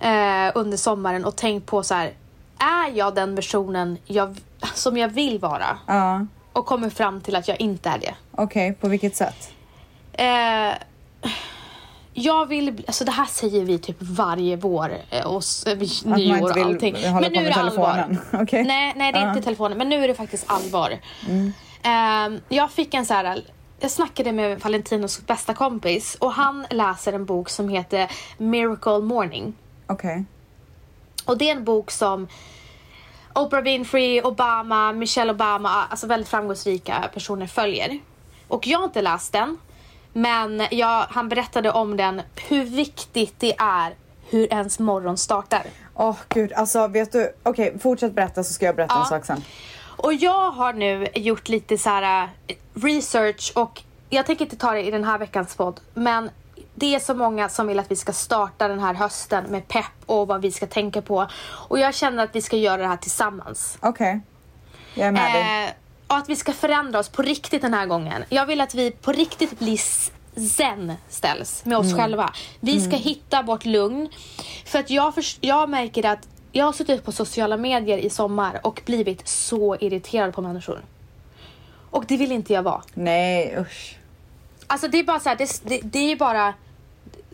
eh, under sommaren och tänkt på så här, är jag den personen jag, som jag vill vara? Ja. Och kommer fram till att jag inte är det. Okej, på vilket sätt? Eh, jag vill, alltså det här säger vi typ varje vår eh, och Att man nyår och allting. Men nu är det allvar. Okej. Nej, nej det är. Mm. inte telefonen. Men nu är det faktiskt allvar. Ehm, jag fick en så här... Jag snackade med Valentinos bästa kompis och han läser en bok som heter Miracle Morning. Okej. Och det är en bok som Oprah Winfrey, Obama, Michelle Obama, alltså väldigt framgångsrika personer följer. Och jag har inte läst den, men jag, han berättade om den, hur viktigt det är hur ens morgon startar. Åh gud, alltså vet du, okej fortsätt berätta så ska jag berätta en Ja. sak sen. Och jag har nu gjort lite så här eh, research och jag tänker inte ta det i den här veckans podd, men det är så många som vill att vi ska starta den här hösten med pepp och vad vi ska tänka på. Och jag känner att vi ska göra det här tillsammans. Okej. Jag är med dig. Och att vi ska förändra oss på riktigt den här gången. Jag vill att vi på riktigt blir zen ställs med oss Mm. själva. Vi ska hitta vårt lugn. För att jag, förs- jag märker att jag har suttit på sociala medier i sommar och blivit så irriterad på människor. Och det vill inte jag vara. Nej usch. Alltså det är bara så här, det, det, det är bara...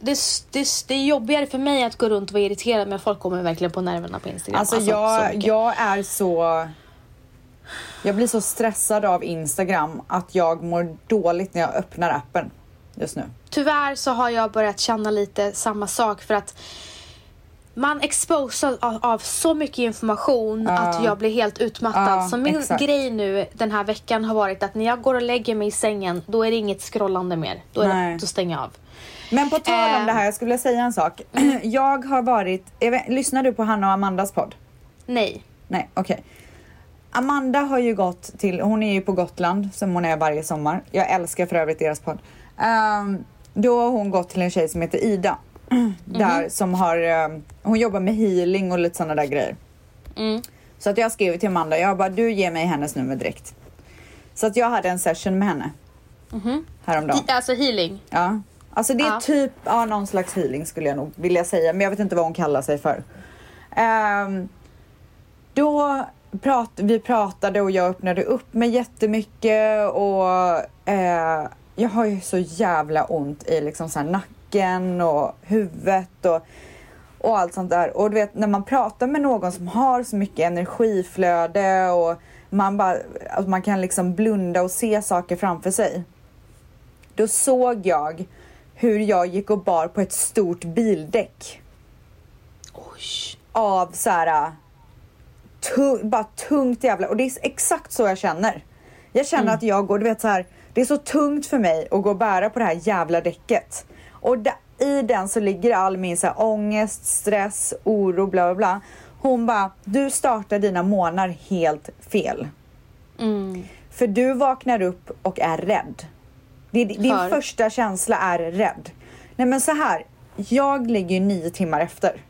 Det, det, det är jobbigare för mig att gå runt och vara irriterad men folk kommer verkligen på nerverna på Instagram. Alltså, så jag, jag är så... Jag blir så stressad av Instagram att jag mår dåligt när jag öppnar appen just nu. Tyvärr så har jag börjat känna lite samma sak för att man exposas av, av så mycket information att jag blir helt utmattad. Ja, så min exakt. grej nu den här veckan har varit att när jag går och lägger mig i sängen då är det inget scrollande mer. Då, är det, då stänger jag av. Men på tal om Eh. det här, jag skulle vilja säga en sak. Jag har varit, jag vet, lyssnar du på Hanna och Amandas podd? Nej. Nej, okej. Amanda har ju gått till, hon är ju på Gotland som hon är varje sommar. Jag älskar för övrigt deras podd. Ehm, då har hon gått till en tjej som heter Ida. Där som har, ehm, hon jobbar med healing och lite sådana där grejer. Mm. Så att jag skrev till Amanda, jag bara du ger mig hennes nummer direkt. Så att jag hade en session med henne. Häromdagen. I, alltså healing. Ja. Alltså det är Ja. typ ja, någon slags healing skulle jag nog vilja säga. Men jag vet inte vad hon kallar sig för. Ehm, då prat, vi pratade och jag öppnade upp mig jättemycket och eh, jag har ju så jävla ont i liksom så nacken och huvudet och, och allt sånt där. Och du vet när man pratar med någon som har så mycket energiflöde och man, bara, man kan liksom blunda och se saker framför sig. Då såg jag hur jag gick och bar på ett stort bildäck Oj. av så här tung, bara tungt jävla och det är exakt så jag känner. Jag känner att jag går, du vet så här, det är så tungt för mig att gå och bära på det här jävla däcket. Och da, i den så ligger all min så här, ångest, stress, oro, bla bla bla. Hon bara, du startar dina månader helt fel. Mm. För du vaknar upp och är rädd. Din För? första känsla är rädd. Nej men så här, jag ligger ju nio timmar efter.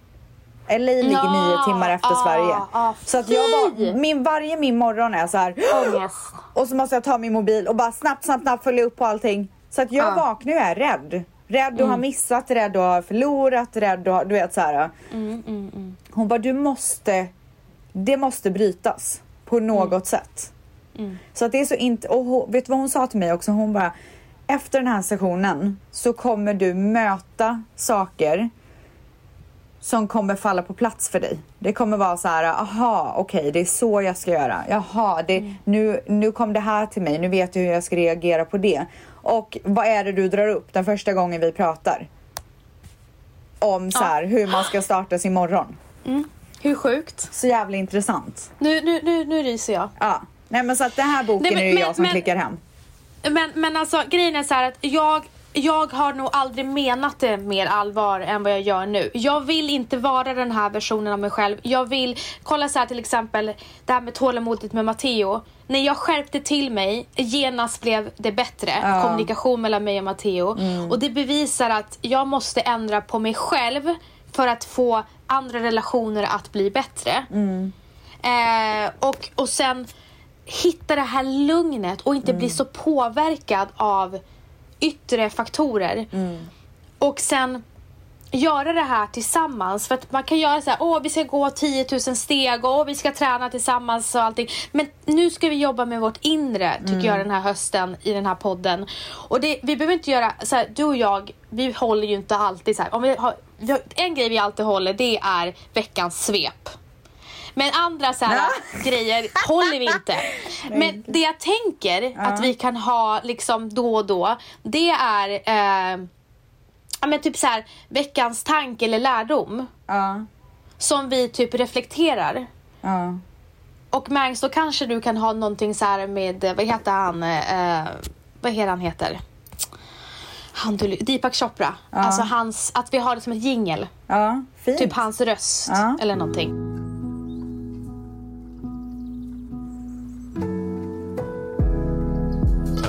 LA ligger Ja, nio timmar efter ah, Sverige. ah, så att jag var, min, varje min morgon är så här. Ångest. Och så måste jag ta min mobil och bara snabbt, snabbt, snabbt följa upp på allting. Så att jag Ja. vaknar och är rädd. Rädd att Mm. ha missat, rädd att ha förlorat, rädd att du vet så här. Mm, mm, mm. Hon bara, du måste, det måste brytas på något sätt. Mm. Så att det är så inte, och hon, vet du vad hon sa till mig också? Hon bara, efter den här sessionen så kommer du möta saker som kommer falla på plats för dig. Det kommer vara så här, aha, okej, det är så jag ska göra. Jaha, det, nu, nu kom det här till mig, nu vet jag hur jag ska reagera på det. Och vad är det du drar upp den första gången vi pratar? Om så här, hur man ska starta sin morgon. Hur sjukt? Så jävla intressant. Nu, nu, nu, nu ryser jag. Ja. Nej men så att den här boken Nej, men- är det men- jag som men- klickar hem. Men, men alltså grejen är så här att jag, jag har nog aldrig menat det mer allvar än vad jag gör nu. Jag vill inte vara den här versionen av mig själv. Jag vill, kolla så här till exempel det här med tålamodet med Matteo. När jag skärpte till mig, genast blev det bättre. Ja. Kommunikation mellan mig och Matteo. Och det bevisar att jag måste ändra på mig själv för att få andra relationer att bli bättre. Eh, och, och sen hitta det här lugnet och inte bli så påverkad av yttre faktorer. Och sen göra det här tillsammans. För att man kan göra så här, åh vi ska gå 10 000 steg och åh, vi ska träna tillsammans och allting. Men nu ska vi jobba med vårt inre, tycker jag, den här hösten i den här podden. Och det, vi behöver inte göra, så här, du och jag, vi håller ju inte alltid så här. Om vi har, en grej vi alltid håller, det är veckans svep. Men andra så här, grejer håller vi inte. Men det jag tänker att vi kan ha liksom då och då, det är eh, ja, men typ så här, veckans tanke eller lärdom Ja. som vi typ reflekterar. Ja. Och Mangs, då kanske du kan ha någonting så här med, eh, vad heter han, eh, vad heter han heter? Han, du, Deepak Chopra. Alltså hans, att vi har det som ett jingel. Ja. Typ hans röst Ja. eller någonting.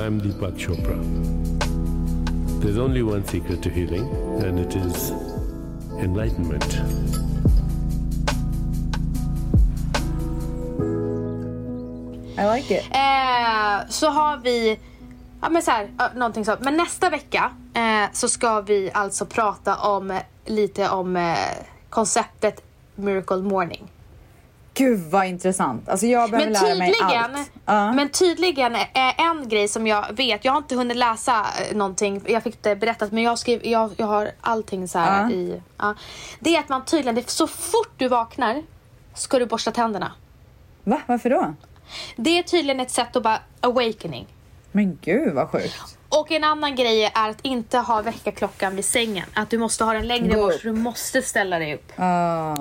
I'm Deepak Chopra. There's only one secret to healing, and it is enlightenment. I like it. Eh, så har vi, ja men så här, någonting så. Men nästa vecka eh, så ska vi alltså prata om lite om eh, konceptet Miracle Morning. Gud vad intressant. Alltså jag behöver Men lära mig allt. Ja. men tydligen är en grej som jag vet, jag har inte hunnit läsa eh, någonting, jag fick det berättat men jag, skrev, jag, jag har allting så här Ja. i, ja. Det är att man tydligen, det så fort du vaknar ska du borsta tänderna. Va? Varför då? Det är tydligen ett sätt att bara awakening. Men gud vad sjukt. Och en annan grej är att inte ha väckarklockan vid sängen. Att du måste ha den längre bort så du måste ställa dig upp. Ah.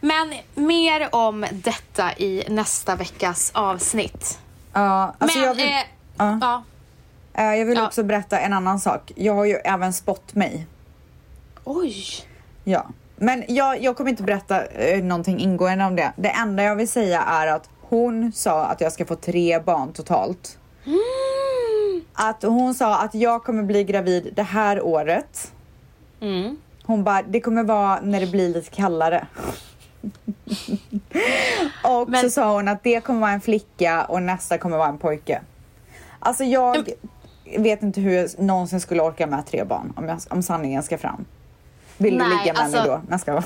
Men mer om detta i nästa veckas avsnitt. Ja, alltså Men, jag vill, eh, ja. ja. Eh, jag vill också berätta en annan sak. Jag har ju även spott mig. Oj. Ja, men jag, jag kommer inte berätta eh, någonting ingående om det. Det enda jag vill säga är att hon sa att jag ska få tre barn totalt. Att hon sa att jag kommer bli gravid det här året. Mm. Hon bara, det kommer vara när det blir lite kallare. och Men- så sa hon att det kommer vara en flicka och nästa kommer vara en pojke. Alltså jag vet inte hur jag någonsin skulle orka med tre barn om, jag, om sanningen ska fram. Vill du Nej, ligga med alltså- mig då? Ska jag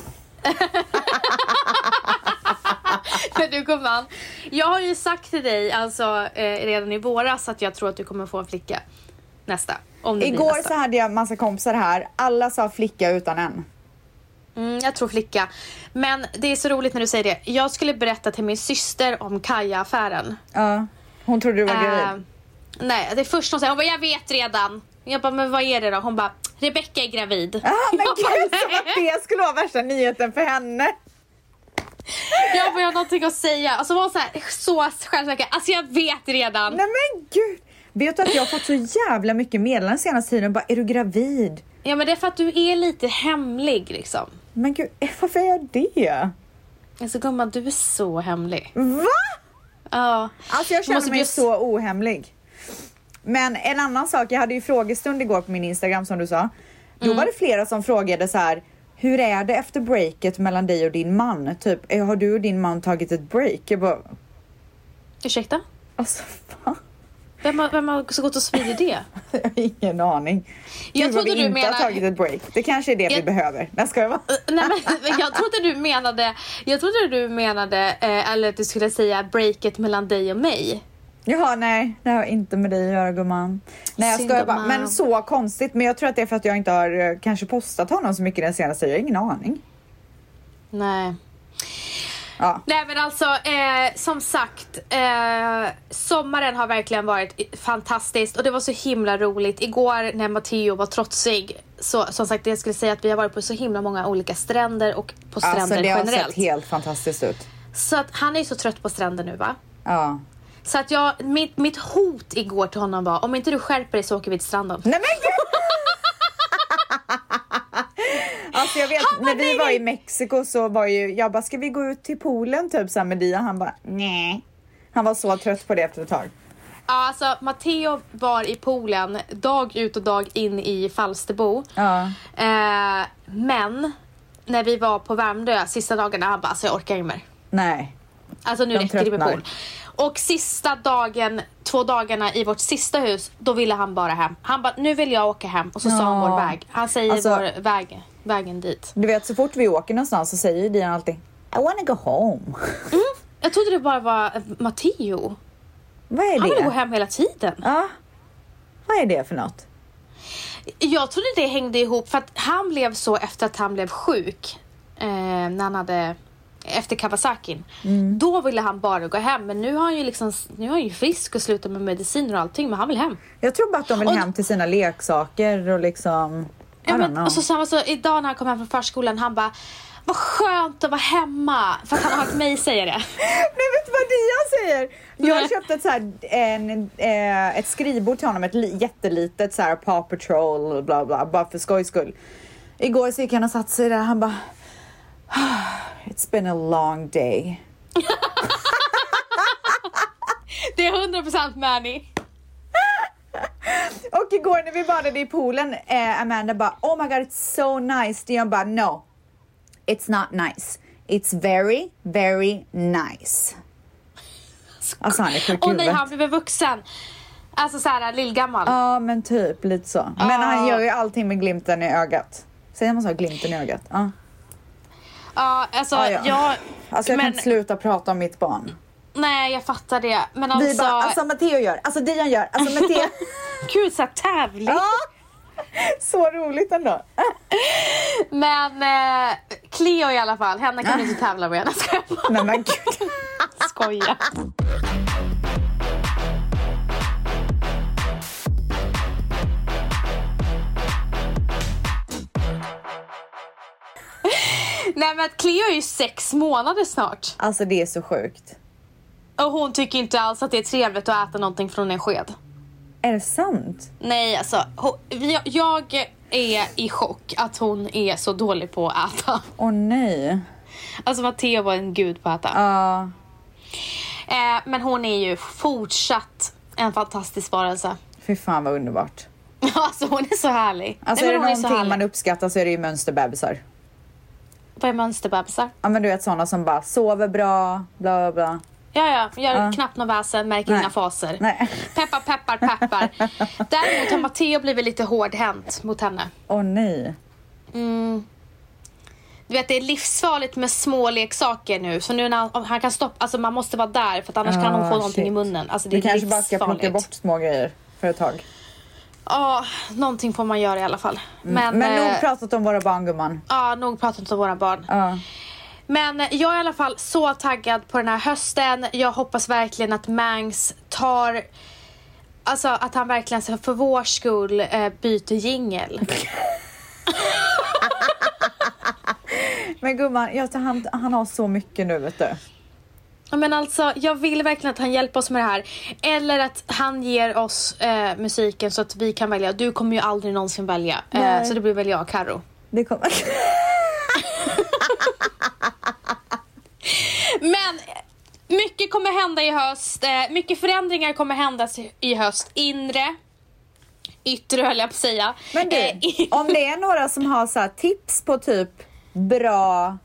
Men du gumman, jag har ju sagt till dig alltså eh, redan i våras att jag tror att du kommer få en flicka nästa. Igår nästa. så hade jag massa kompisar här. Alla sa flicka utan en. Mm, jag tror flicka. Men det är så roligt när du säger det. Jag skulle berätta till min syster om Kaja-affären. Ja. Hon trodde du var Eh, gravid. nej, det första hon säger, hon bara, jag vet redan. Jag bara, men vad är det då? Hon bara, Rebecca är gravid. Ah, men jag bara, gud, som att det skulle vara värsta nyheten för henne. jag bara, jag har någonting att säga. Och så var hon så, här, så självsäker. Alltså jag vet redan. Nej men gud. Vet du att jag har fått så jävla mycket meddelanden senaste tiden. Bara, är du gravid? Ja men det är för att du är lite hemlig liksom. Men gud, eh, varför är jag det? Alltså gumman, du är så hemlig. Va? Ja. Alltså jag känner mig bli- så ohemlig. Men en annan sak, jag hade ju frågestund igår på min Instagram som du sa. Då Mm. var det flera som frågade så här. Hur är det efter breaket mellan dig och din man? Typ, eh, har du och din man tagit ett break? Jag bara, Ursäkta? alltså va? Vem har, vem har så gått och spridit det? Jag har ingen aning. Jag Gud, vad trodde vi du inte menar- har tagit ett break. Det kanske är det vi Jag- behöver. Nej, ska jag vara? Nej men jag trodde du menade, jag trodde du menade, eh, eller att du skulle säga breaket mellan dig och mig. Jaha, nej, det har inte med dig att göra gumman. Nej, jag skojar bara. Men så konstigt. Men jag tror att det är för att jag inte har eh, kanske postat honom så mycket den senaste. Jag har ingen aning. Nej. Ja. Nej men alltså, eh, som sagt, eh, sommaren har verkligen varit fantastiskt och det var så himla roligt. Igår när Matteo var trotsig, så som sagt jag skulle säga att vi har varit på så himla många olika stränder och på stränder Alltså det har generellt. sett helt fantastiskt ut. Så att han är ju så trött på stränder nu va? Ja. Så att jag, mitt, mitt hot igår till honom var om inte du skärper dig så åker vi till stranden. Nej men gud! Alltså jag vet, när vi var i Mexiko så var ju, jag bara ska vi gå ut till poolen typ så här med Dia? Han bara nej. Han var så trött på det efter ett tag. Ja, alltså Matteo var i poolen dag ut och dag in i Falsterbo. Ja. Eh, men när vi var på Värmdö sista dagarna, han bara alltså jag orkar inte mer. Nej. Alltså nu De räcker det med tröttnar. pool. Och sista dagen, två dagarna i vårt sista hus, då ville han bara hem. Han bara, nu vill jag åka hem. Och så sa han Ja. vår väg. Han säger Alltså- vår väg, vägen dit. Du vet så fort vi åker någonstans så säger Dian alltid I wanna go home. Jag trodde det bara var eh, Matteo. Vad är Han ville gå det? hem hela tiden. Ja. Vad är det för något? Jag trodde det hängde ihop för att han blev så efter att han blev sjuk. Eh, när han hade efter Kawasakin. Mm. Då ville han bara gå hem. Men nu har han ju liksom, nu är han ju frisk och slutat med mediciner och allting. Men han vill hem. Jag tror bara att de vill Och- hem till sina leksaker och liksom Ja, men, och så samma så idag när han kom hem från förskolan. Han bara, vad skönt att vara hemma. För att han har hört mig säga det. Nej vet du vad Dian säger? Jag har köpt ett, så här, en, eh, ett skrivbord till honom, ett li- jättelitet så här Paw Patrol bla bla, bara för skojs skull. Igår så gick han och satte sig där han bara "Ah, It's been a long day. Det är 100% Manny. Och igår när vi badade i poolen, eh, Amanda bara Oh my god it's so nice. Dion bara No, it's not nice. It's very, very nice. Alltså han är sjuk i Och nej, huvudet. han blev vuxen. Alltså såhär lillgammal. Ja men typ lite så. Men han gör ju allting med glimten i ögat. Säger man så? Glimten i ögat? Ja. Ja, alltså Ja, ja. jag... Alltså jag men, kan inte sluta prata om mitt barn. Nej, jag fattar det. Men Vi alltså... bara, alltså Matteo gör, alltså Dian gör, alltså Matteo. Gud, såhär tävling. ja! Så roligt ändå. Men eh, Cleo i alla fall, henne kan du inte tävla med. Nej men gud. skojar. Nej men Cleo är ju sex månader snart. Alltså det är så sjukt. Och hon tycker inte alls att det är trevligt att äta någonting från en sked. Är det sant? Nej alltså, hon, vi- jag är i chock att hon är så dålig på att äta. Åh nej. Alltså Matteo var en gud på att äta. Ja. Eh, men hon är ju fortsatt en fantastisk varelse. Fy fan vad underbart. Alltså hon är så härlig. Alltså Nej, är det någonting härlig. man uppskattar så är det ju mönsterbebisar. Vad är mönsterbebisar? Ja men du vet sådana som bara sover bra, bla bla bla. Ja, ja, gör Ja. knappt någon väsen, märker Nej. inga faser. Nej. Peppar, peppar, peppar. Däremot har Matteo blivit lite hårdhänt mot henne. Åh nej. Du vet det är livsfarligt med små leksaker nu. Så nu när han, han kan stoppa, alltså man måste vara där för att annars kan Ah, hon få någonting shit. i munnen. Alltså det är kanske bara ska plocka bort små grejer för ett tag. Ja, någonting får man göra i alla fall. Men, Men eh, nog pratat om våra barn gumman. Ja, nog pratat om våra barn. Men jag är i alla fall så taggad på den här hösten. Jag hoppas verkligen att Mangs tar... Alltså att han verkligen för vår skull eh, byter jingel. Men gumman, jag, han, han har så mycket nu vet du. Men alltså, jag vill verkligen att han hjälper oss med det här. Eller att han ger oss eh, musiken så att vi kan välja. Du kommer ju aldrig någonsin välja. Eh, så det blir väl jag och Karo. Det kommer... Men mycket kommer hända i höst. Eh, mycket förändringar kommer hända i höst. Inre, yttre höll jag på att säga. Men du, Eh, om det är några som har så tips på typ bra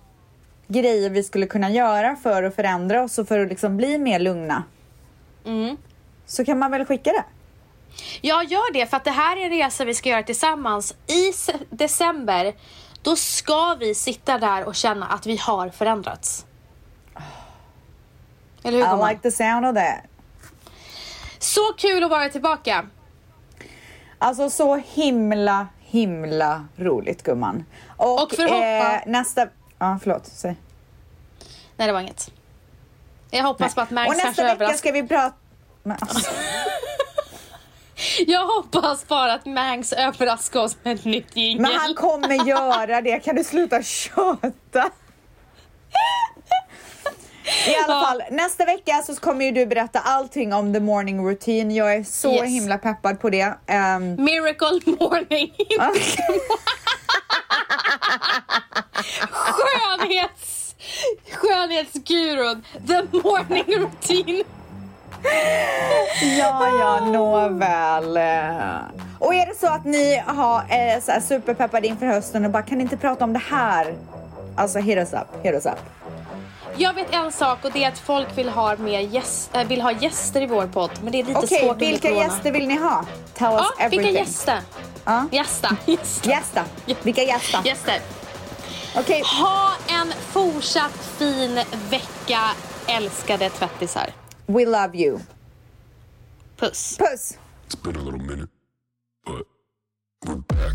grejer vi skulle kunna göra för att förändra oss och för att liksom bli mer lugna. Mm. Så kan man väl skicka det? Jag gör det för att det här är en resa vi ska göra tillsammans. I december, då ska vi sitta där och känna att vi har förändrats. Eller hur I like the sound of that. Så kul att vara tillbaka. Alltså så himla, himla roligt gumman. Och, Och förhoppa- eh, nästa... Ja, förlåt. Säg. Nej, det var inget. Jag hoppas på att Och Max nästa kanske vecka överraskar. ska vi prata... Men, alltså, Jag hoppas bara att Mangs överraskar oss med ett nytt jingel. men han kommer göra det. Kan du sluta köta? I alla fall, nästa vecka så kommer ju du berätta allting om the morning routine. Jag är så Yes. himla peppad på det. Ehm, Miracle morning. Skönhets... Skönhetsgurun. The morning routine. Ja, ja, nåväl. Och är det så att ni har eh, så här superpeppade inför hösten och bara kan ni inte prata om det här? Alltså hit us up, hit us up. Jag vet en sak och det är att folk vill ha, mer gäst, äh, vill ha gäster i vår podd. Men det är lite Okej, svårt under vilka corona. gäster vill ni ha? Tell us Ja, everything. vilka gäster? Ja. Gästa. Gästa. Gästa. Vilka gäster? Gäster. Okej, Ha en fortsatt fin vecka, älskade tvättisar. we love you. Puss. Puss! It's been a little minute, but we're back.